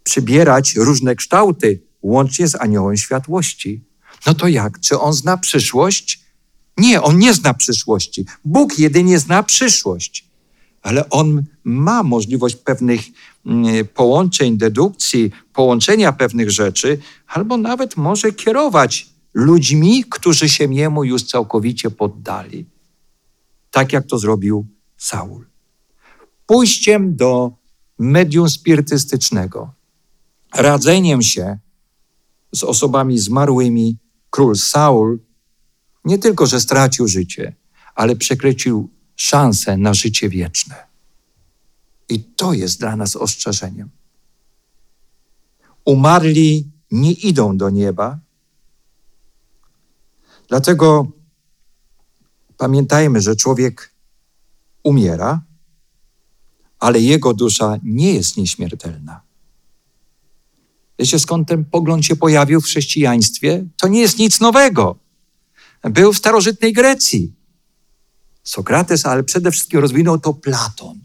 przybierać różne kształty, łącznie z aniołem światłości. No to jak? Czy on zna przyszłość? Nie, on nie zna przyszłości. Bóg jedynie zna przyszłość. Ale on ma możliwość pewnych połączeń, dedukcji, połączenia pewnych rzeczy, albo nawet może kierować ludźmi, którzy się jemu już całkowicie poddali. Tak jak to zrobił Saul. Pójściem do medium spirytystycznego, radzeniem się z osobami zmarłymi, król Saul nie tylko, że stracił życie, ale przekreślił szansę na życie wieczne. I to jest dla nas ostrzeżeniem. Umarli nie idą do nieba. Dlatego pamiętajmy, że człowiek umiera, ale jego dusza nie jest nieśmiertelna. Wiecie, skąd ten pogląd się pojawił w chrześcijaństwie? To nie jest nic nowego. Był w starożytnej Grecji. Sokrates, ale przede wszystkim rozwinął to Platon,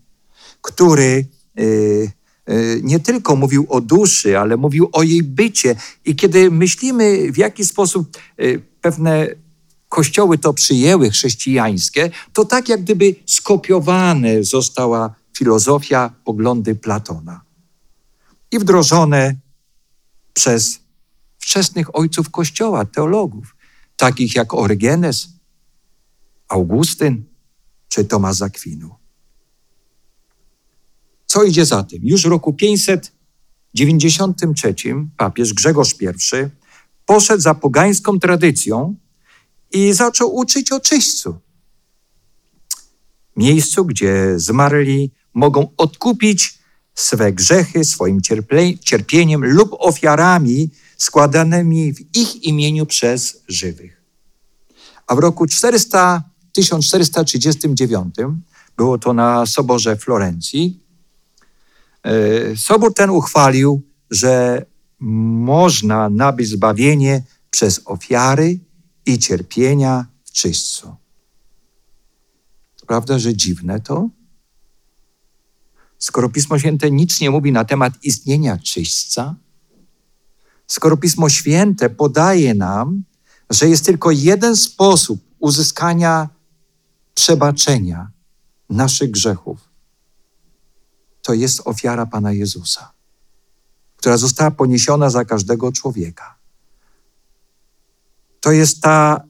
który yy, yy, nie tylko mówił o duszy, ale mówił o jej bycie. I kiedy myślimy, w jaki sposób yy, pewne kościoły to przyjęły, chrześcijańskie, to tak jak gdyby skopiowane została filozofia, poglądy Platona i wdrożone przez wczesnych ojców Kościoła, teologów, takich jak Orygenes, Augustyn czy Tomasz Zakwinu. Co idzie za tym? Już w roku 593 papież Grzegorz I poszedł za pogańską tradycją i zaczął uczyć o czyśćcu. Miejscu, gdzie zmarli mogą odkupić swe grzechy swoim cierpieniem lub ofiarami składanymi w ich imieniu przez żywych. A w roku 400, 1439, było to na Soborze Florencji, Sobór ten uchwalił, że można nabyć zbawienie przez ofiary i cierpienia w w czyśćcu. Prawda, że dziwne to? Skoro Pismo Święte nic nie mówi na temat istnienia czyśćca, skoro Pismo Święte podaje nam, że jest tylko jeden sposób uzyskania przebaczenia naszych grzechów, to jest ofiara Pana Jezusa, która została poniesiona za każdego człowieka. To jest ta,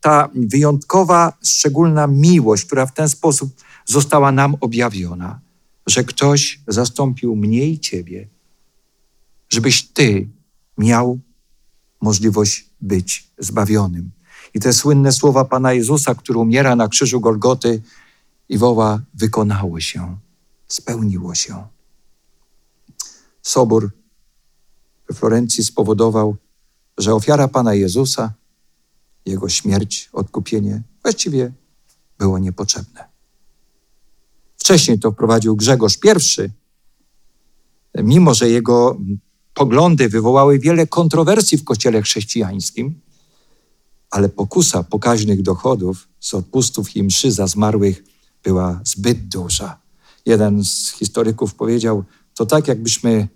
ta wyjątkowa, szczególna miłość, która w ten sposób została nam objawiona, że ktoś zastąpił mnie i ciebie, żebyś ty miał możliwość być zbawionym. I te słynne słowa Pana Jezusa, który umiera na krzyżu Golgoty i woła: Wykonało się, spełniło się. Sobór we Florencji spowodował, że ofiara Pana Jezusa, jego śmierć, odkupienie właściwie było niepotrzebne. Wcześniej to wprowadził Grzegorz I, mimo że jego poglądy wywołały wiele kontrowersji w kościele chrześcijańskim, ale pokusa pokaźnych dochodów z odpustów i mszy za zmarłych była zbyt duża. Jeden z historyków powiedział, to tak jakbyśmy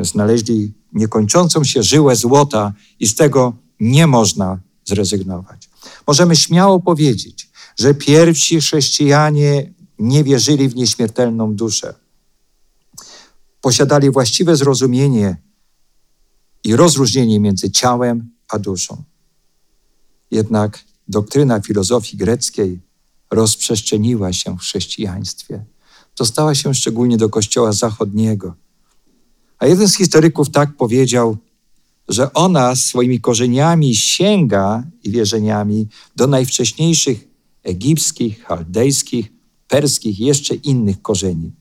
znaleźli niekończącą się żyłę złota i z tego nie można zrezygnować. Możemy śmiało powiedzieć, że pierwsi chrześcijanie nie wierzyli w nieśmiertelną duszę. Posiadali właściwe zrozumienie i rozróżnienie między ciałem a duszą. Jednak doktryna filozofii greckiej rozprzestrzeniła się w chrześcijaństwie. Dostała się szczególnie do Kościoła Zachodniego. A jeden z historyków tak powiedział, że ona swoimi korzeniami sięga i wierzeniami do najwcześniejszych egipskich, chaldejskich, perskich i jeszcze innych korzeni.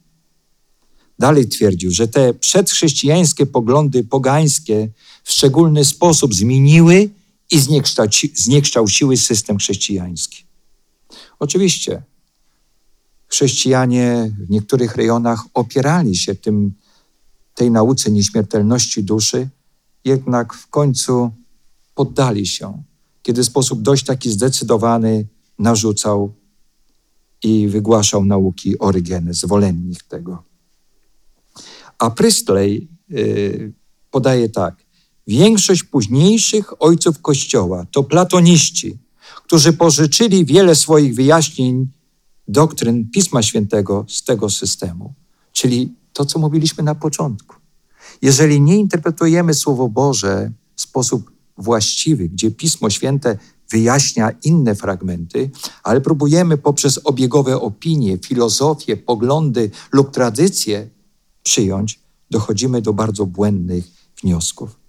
Dalej twierdził, że te przedchrześcijańskie poglądy pogańskie w szczególny sposób zmieniły i zniekształci, zniekształciły system chrześcijański. Oczywiście chrześcijanie w niektórych rejonach opierali się tym, tej nauce nieśmiertelności duszy, jednak w końcu poddali się, kiedy w sposób dość taki zdecydowany narzucał i wygłaszał nauki Orygeny, zwolennik tego. A Priestley podaje tak. Większość późniejszych ojców Kościoła to platoniści, którzy pożyczyli wiele swoich wyjaśnień doktryn Pisma Świętego z tego systemu. Czyli to, co mówiliśmy na początku. Jeżeli nie interpretujemy Słowo Boże w sposób właściwy, gdzie Pismo Święte wyjaśnia inne fragmenty, ale próbujemy poprzez obiegowe opinie, filozofię, poglądy lub tradycje przyjąć, dochodzimy do bardzo błędnych wniosków.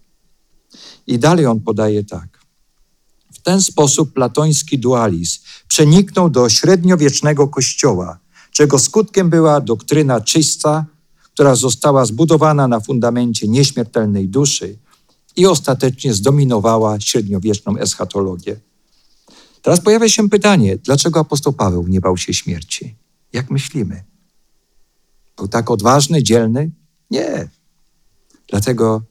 I dalej on podaje tak. W ten sposób platoński dualizm przeniknął do średniowiecznego kościoła, czego skutkiem była doktryna czysta, która została zbudowana na fundamencie nieśmiertelnej duszy i ostatecznie zdominowała średniowieczną eschatologię. Teraz pojawia się pytanie, dlaczego apostoł Paweł nie bał się śmierci? Jak myślimy? Był tak odważny, dzielny? Nie. Dlatego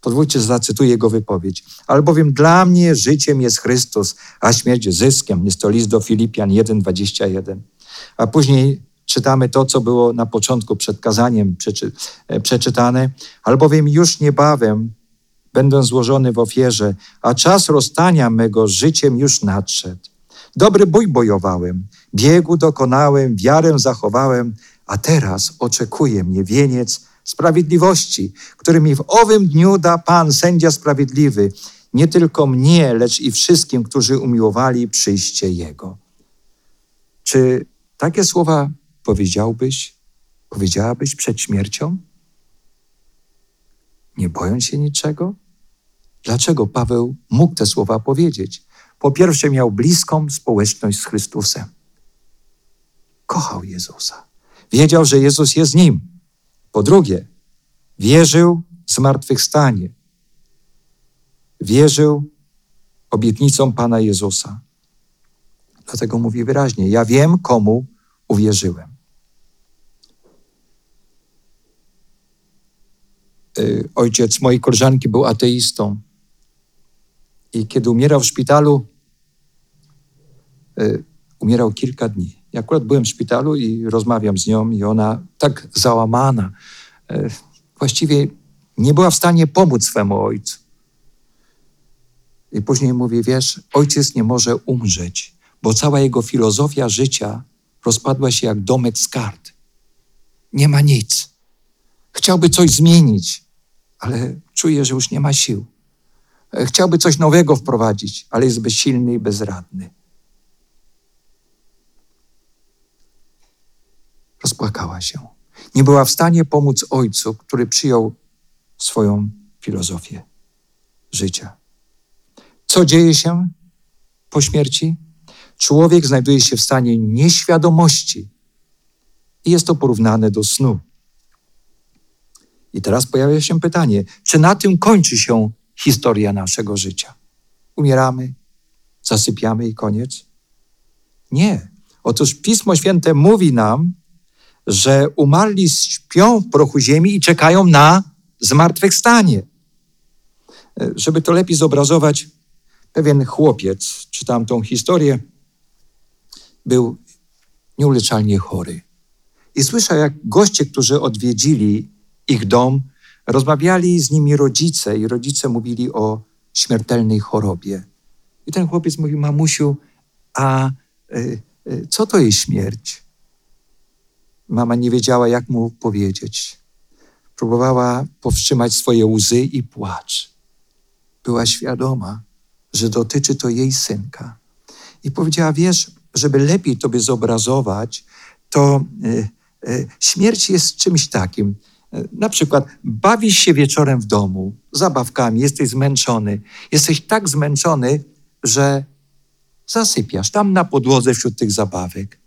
pozwólcie, zacytuję jego wypowiedź. Albowiem dla mnie życiem jest Chrystus, a śmierć zyskiem. Jest to list do Filipian 1,21. A później czytamy to, co było na początku przed kazaniem przeczy, e, przeczytane. Albowiem już niebawem będę złożony w ofierze, a czas rozstania mego życiem już nadszedł. Dobry bój bojowałem, biegu dokonałem, wiarę zachowałem, a teraz oczekuje mnie wieniec sprawiedliwości, który mi w owym dniu da Pan, sędzia sprawiedliwy, nie tylko mnie, lecz i wszystkim, którzy umiłowali przyjście Jego. Czy takie słowa powiedziałbyś, powiedziałabyś przed śmiercią? Nie bojąc się niczego? Dlaczego Paweł mógł te słowa powiedzieć? Po pierwsze, miał bliską społeczność z Chrystusem. Kochał Jezusa. Wiedział, że Jezus jest nim. Po drugie, wierzył w zmartwychwstanie. Wierzył obietnicom Pana Jezusa. Dlatego mówi wyraźnie: Ja wiem, komu uwierzyłem. Y, ojciec mojej koleżanki był ateistą. I kiedy umierał w szpitalu, umierał kilka dni. Ja akurat byłem w szpitalu i rozmawiam z nią i ona tak załamana, właściwie nie była w stanie pomóc swemu ojcu. I później mówi, wiesz, ojciec nie może umrzeć, bo cała jego filozofia życia rozpadła się jak domek z kart. Nie ma nic. Chciałby coś zmienić, ale czuje, że już nie ma sił. Chciałby coś nowego wprowadzić, ale jest bezsilny i bezradny. Rozpłakała się. Nie była w stanie pomóc ojcu, który przyjął swoją filozofię życia. Co dzieje się po śmierci? Człowiek znajduje się w stanie nieświadomości i jest to porównane do snu. I teraz pojawia się pytanie, czy na tym kończy się historia naszego życia? Umieramy, zasypiamy i koniec? Nie. Otóż Pismo Święte mówi nam, że umarli śpią w prochu ziemi i czekają na zmartwychwstanie. E, żeby to lepiej zobrazować, pewien chłopiec, czytałem tą historię, był nieuleczalnie chory. I słyszał, jak goście, którzy odwiedzili ich dom, rozmawiali z nimi rodzice i rodzice mówili o śmiertelnej chorobie. I ten chłopiec mówił, mamusiu, a y, y, co to jest śmierć? Mama nie wiedziała, jak mu powiedzieć. Próbowała powstrzymać swoje łzy i płacz. Była świadoma, że dotyczy to jej synka. I powiedziała: Wiesz, żeby lepiej tobie zobrazować, to y, y, śmierć jest czymś takim. Y, na przykład bawisz się wieczorem w domu, zabawkami, jesteś zmęczony. Jesteś tak zmęczony, że zasypiasz tam na podłodze wśród tych zabawek.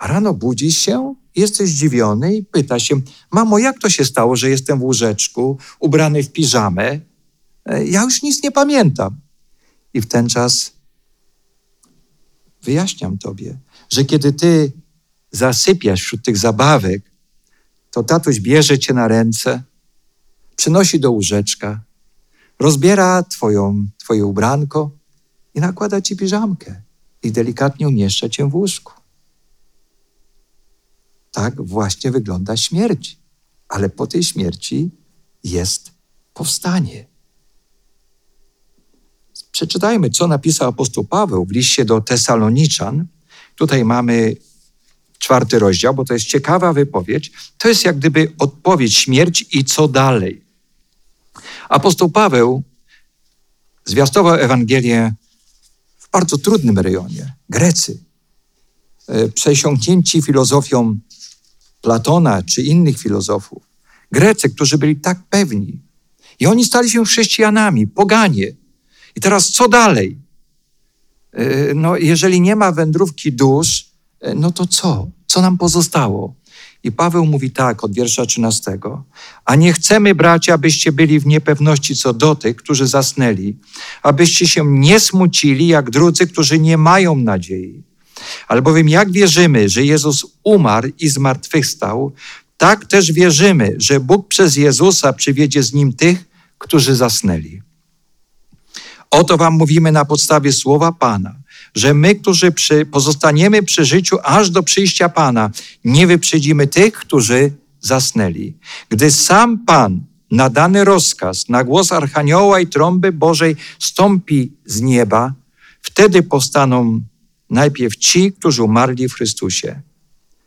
Rano budzisz się, jesteś zdziwiony i pyta się, mamo, jak to się stało, że jestem w łóżeczku, ubrany w piżamę? E, ja już nic nie pamiętam. I w ten czas wyjaśniam tobie, że kiedy ty zasypiasz wśród tych zabawek, to tatuś bierze cię na ręce, przynosi do łóżeczka, rozbiera twoją, twoje ubranko i nakłada ci piżamkę i delikatnie umieszcza cię w łóżku. Tak właśnie wygląda śmierć. Ale po tej śmierci jest powstanie. Przeczytajmy, co napisał apostoł Paweł w liście do Tesaloniczan. Tutaj mamy czwarty rozdział, bo to jest ciekawa wypowiedź. To jest jak gdyby odpowiedź śmierć i co dalej. Apostoł Paweł zwiastował Ewangelię w bardzo trudnym rejonie. Grecy, e, przesiąknięci filozofią Platona czy innych filozofów. Grecy, którzy byli tak pewni. I oni stali się chrześcijanami, poganie. I teraz co dalej? E, no, jeżeli nie ma wędrówki dusz, e, no to co? Co nam pozostało? I Paweł mówi tak od wiersza 13. A nie chcemy, bracia, abyście byli w niepewności co do tych, którzy zasnęli, abyście się nie smucili jak drudzy, którzy nie mają nadziei. Albowiem jak wierzymy, że Jezus umarł i zmartwychwstał, tak też wierzymy, że Bóg przez Jezusa przywiedzie z nim tych, którzy zasnęli. Oto wam mówimy na podstawie słowa Pana, że my, którzy przy, pozostaniemy przy życiu aż do przyjścia Pana, nie wyprzedzimy tych, którzy zasnęli. Gdy sam Pan nadany rozkaz na głos Archanioła i trąby Bożej stąpi z nieba, wtedy powstaną najpierw ci, którzy umarli w Chrystusie.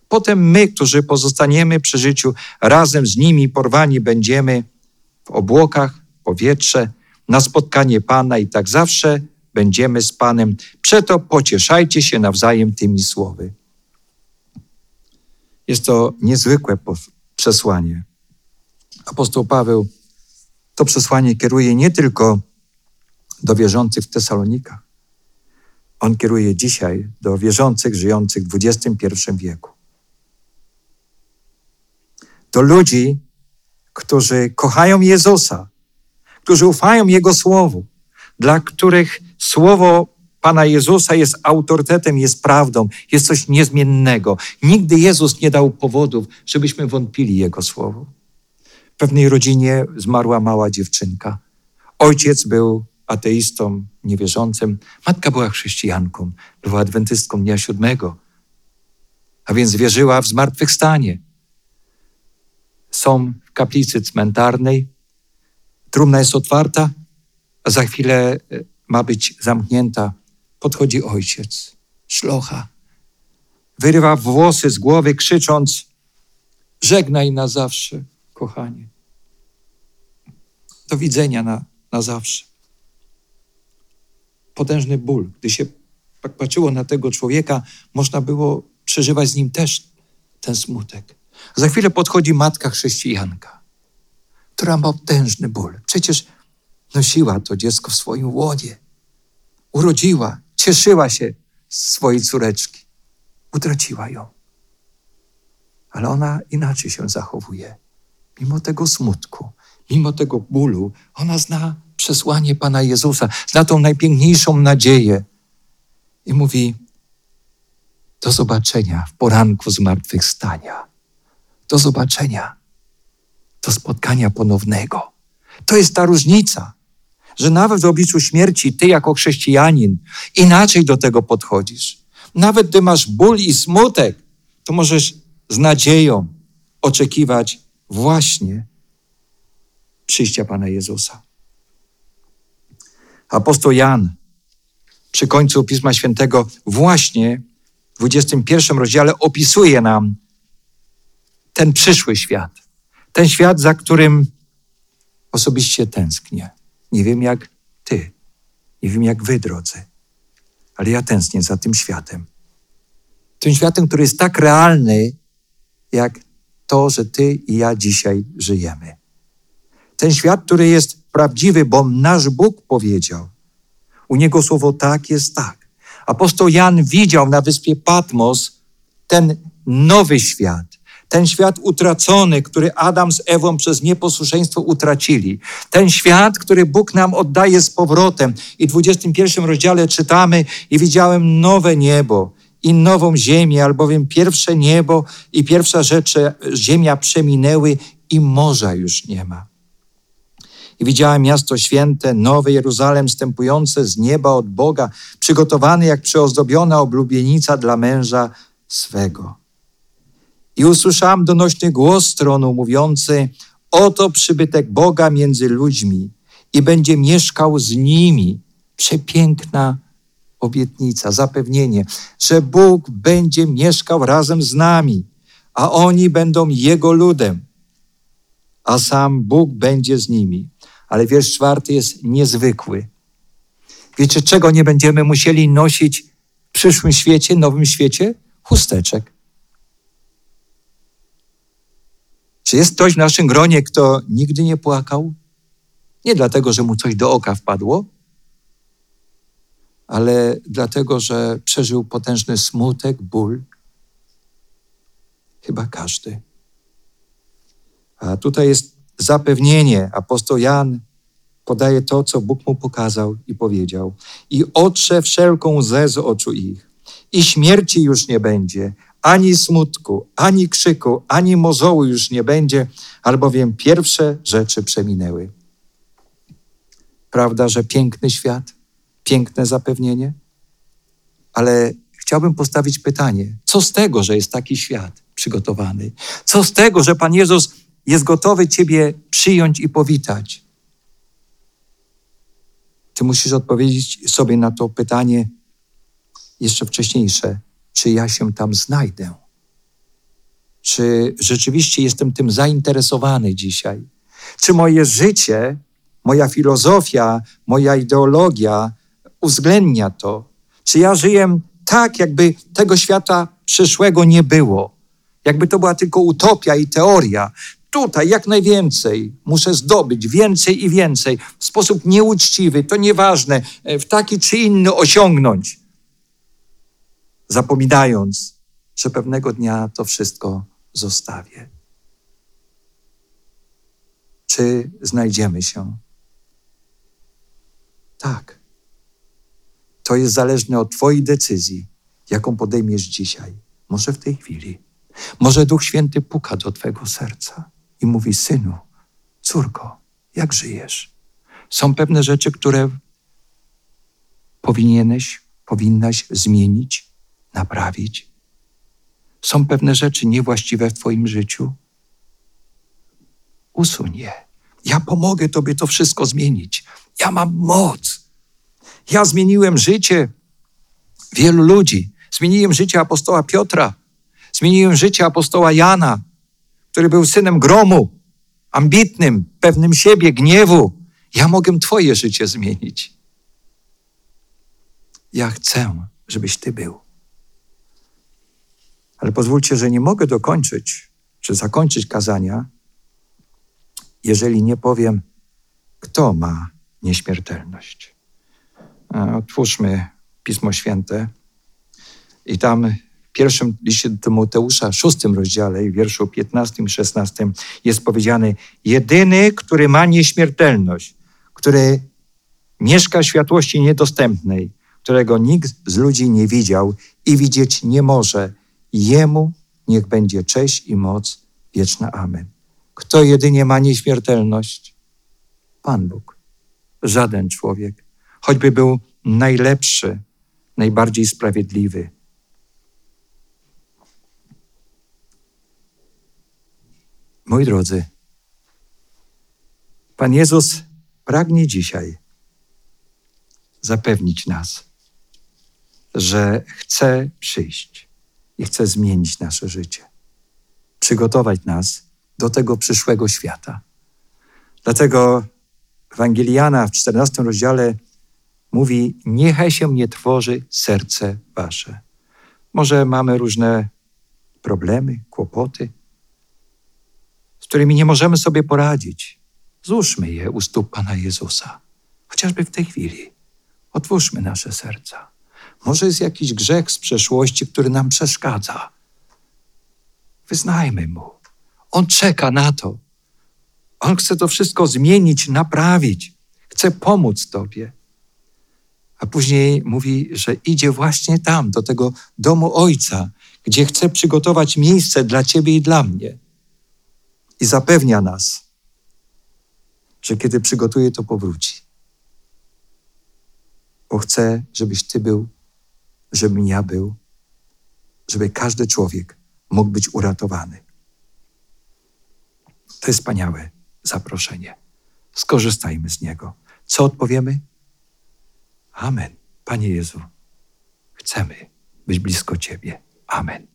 Potem my, którzy pozostaniemy przy życiu, razem z nimi porwani będziemy w obłokach, powietrze, na spotkanie Pana i tak zawsze będziemy z Panem. Przeto pocieszajcie się nawzajem tymi słowy. Jest to niezwykłe przesłanie. Apostoł Paweł to przesłanie kieruje nie tylko do wierzących w Tesalonikach. On kieruje dzisiaj do wierzących, żyjących w XXI wieku. Do ludzi, którzy kochają Jezusa, którzy ufają Jego Słowu, dla których Słowo Pana Jezusa jest autorytetem, jest prawdą, jest coś niezmiennego. Nigdy Jezus nie dał powodów, żebyśmy wątpili Jego Słowo. W pewnej rodzinie zmarła mała dziewczynka. Ojciec był ateistą, niewierzącym. Matka była chrześcijanką, była adwentystką dnia siódmego, a więc wierzyła w zmartwychwstanie. Są w kaplicy cmentarnej, trumna jest otwarta, a za chwilę e, ma być zamknięta. Podchodzi ojciec, szlocha, wyrywa włosy z głowy, krzycząc: Żegnaj na zawsze, kochanie. Do widzenia na, na zawsze. Potężny ból. Gdy się tak patrzyło na tego człowieka, można było przeżywać z nim też ten smutek. Za chwilę podchodzi matka chrześcijanka, która ma potężny ból. Przecież nosiła to dziecko w swoim łonie. Urodziła, cieszyła się z swojej córeczki. Utraciła ją. Ale ona inaczej się zachowuje. Mimo tego smutku, mimo tego bólu, ona zna przesłanie Pana Jezusa, zna tą najpiękniejszą nadzieję. I mówi: Do zobaczenia w poranku zmartwychwstania. Do zobaczenia, do spotkania ponownego. To jest ta różnica, że nawet w obliczu śmierci ty, jako chrześcijanin, inaczej do tego podchodzisz. Nawet gdy masz ból i smutek, to możesz z nadzieją oczekiwać właśnie przyjścia Pana Jezusa. Apostoł Jan przy końcu Pisma Świętego właśnie w 21 rozdziale opisuje nam ten przyszły świat. Ten świat, za którym osobiście tęsknię. Nie wiem jak ty, nie wiem jak wy, drodzy, ale ja tęsknię za tym światem. Tym światem, który jest tak realny, jak to, że ty i ja dzisiaj żyjemy. Ten świat, który jest prawdziwy, bo nasz Bóg powiedział. U niego słowo tak jest tak. Apostoł Jan widział na wyspie Patmos ten nowy świat, ten świat utracony, który Adam z Ewą przez nieposłuszeństwo utracili. Ten świat, który Bóg nam oddaje z powrotem. I w 21 rozdziale czytamy i widziałem nowe niebo i nową ziemię, albowiem pierwsze niebo i pierwsza rzecz, ziemia przeminęły i morza już nie ma. I widziałem miasto święte, nowe Jeruzalem, stępujące z nieba od Boga, przygotowane jak przyozdobiona oblubienica dla męża swego. I usłyszałam donośny głos tronu mówiący: Oto przybytek Boga między ludźmi i będzie mieszkał z nimi. Przepiękna obietnica, zapewnienie, że Bóg będzie mieszkał razem z nami, a oni będą Jego ludem, a sam Bóg będzie z nimi. Ale wiersz czwarty jest niezwykły. Wiecie, czego nie będziemy musieli nosić w przyszłym świecie, nowym świecie? Chusteczek. Czy jest ktoś w naszym gronie, kto nigdy nie płakał? Nie dlatego, że mu coś do oka wpadło, ale dlatego, że przeżył potężny smutek, ból. Chyba każdy. A tutaj jest zapewnienie. Apostoł Jan podaje to, co Bóg mu pokazał i powiedział. I otrze wszelką łzę z oczu ich. I śmierci już nie będzie, ani smutku, ani krzyku, ani mozołu już nie będzie, albowiem pierwsze rzeczy przeminęły. Prawda, że piękny świat, piękne zapewnienie? Ale chciałbym postawić pytanie: co z tego, że jest taki świat przygotowany? Co z tego, że Pan Jezus jest gotowy Ciebie przyjąć i powitać? Ty musisz odpowiedzieć sobie na to pytanie jeszcze wcześniejsze czy ja się tam znajdę? Czy rzeczywiście jestem tym zainteresowany dzisiaj? Czy moje życie, moja filozofia, moja ideologia uwzględnia to? Czy ja żyję tak, jakby tego świata przyszłego nie było? Jakby to była tylko utopia i teoria. Tutaj jak najwięcej muszę zdobyć, więcej i więcej, w sposób nieuczciwy, to nieważne, w taki czy inny osiągnąć zapominając, że pewnego dnia to wszystko zostawię. Czy znajdziemy się? Tak. To jest zależne od Twojej decyzji, jaką podejmiesz dzisiaj, może w tej chwili. Może Duch Święty puka do Twojego serca i mówi: Synu, córko, jak żyjesz? Są pewne rzeczy, które powinieneś, powinnaś zmienić, naprawić? Są pewne rzeczy niewłaściwe w Twoim życiu? Usuń je. Ja pomogę Tobie to wszystko zmienić. Ja mam moc. Ja zmieniłem życie wielu ludzi. Zmieniłem życie apostoła Piotra. Zmieniłem życie apostoła Jana, który był synem gromu, ambitnym, pewnym siebie, gniewu. Ja mogę Twoje życie zmienić. Ja chcę, żebyś Ty był. Ale pozwólcie, że nie mogę dokończyć czy zakończyć kazania, jeżeli nie powiem, kto ma nieśmiertelność. Otwórzmy Pismo Święte i tam pierwszym liście do Tymoteusza, szóstym rozdziale, w wierszu 15 i 16 jest powiedziane: Jedyny, który ma nieśmiertelność, który mieszka w światłości niedostępnej, którego nikt z ludzi nie widział i widzieć nie może, jemu niech będzie cześć i moc wieczna. Amen. Kto jedynie ma nieśmiertelność? Pan Bóg. Żaden człowiek, choćby był najlepszy, najbardziej sprawiedliwy. Moi drodzy, Pan Jezus pragnie dzisiaj zapewnić nas, że chce przyjść i chce zmienić nasze życie, przygotować nas do tego przyszłego świata. Dlatego Ewangeliana w 14 rozdziale mówi: Niechaj się nie trwoży serce wasze. Może mamy różne problemy, kłopoty, którymi nie możemy sobie poradzić. Złóżmy je u stóp Pana Jezusa, chociażby w tej chwili. Otwórzmy nasze serca. Może jest jakiś grzech z przeszłości, który nam przeszkadza. Wyznajmy mu. On czeka na to. On chce to wszystko zmienić, naprawić. Chce pomóc Tobie. A później mówi, że idzie właśnie tam, do tego domu Ojca, gdzie chce przygotować miejsce dla Ciebie i dla mnie. I zapewnia nas, że kiedy przygotuje, to powróci. Bo chce, żebyś Ty był, żebym ja był, żeby każdy człowiek mógł być uratowany. To jest wspaniałe zaproszenie. Skorzystajmy z niego. Co odpowiemy? Amen. Panie Jezu, chcemy być blisko Ciebie. Amen.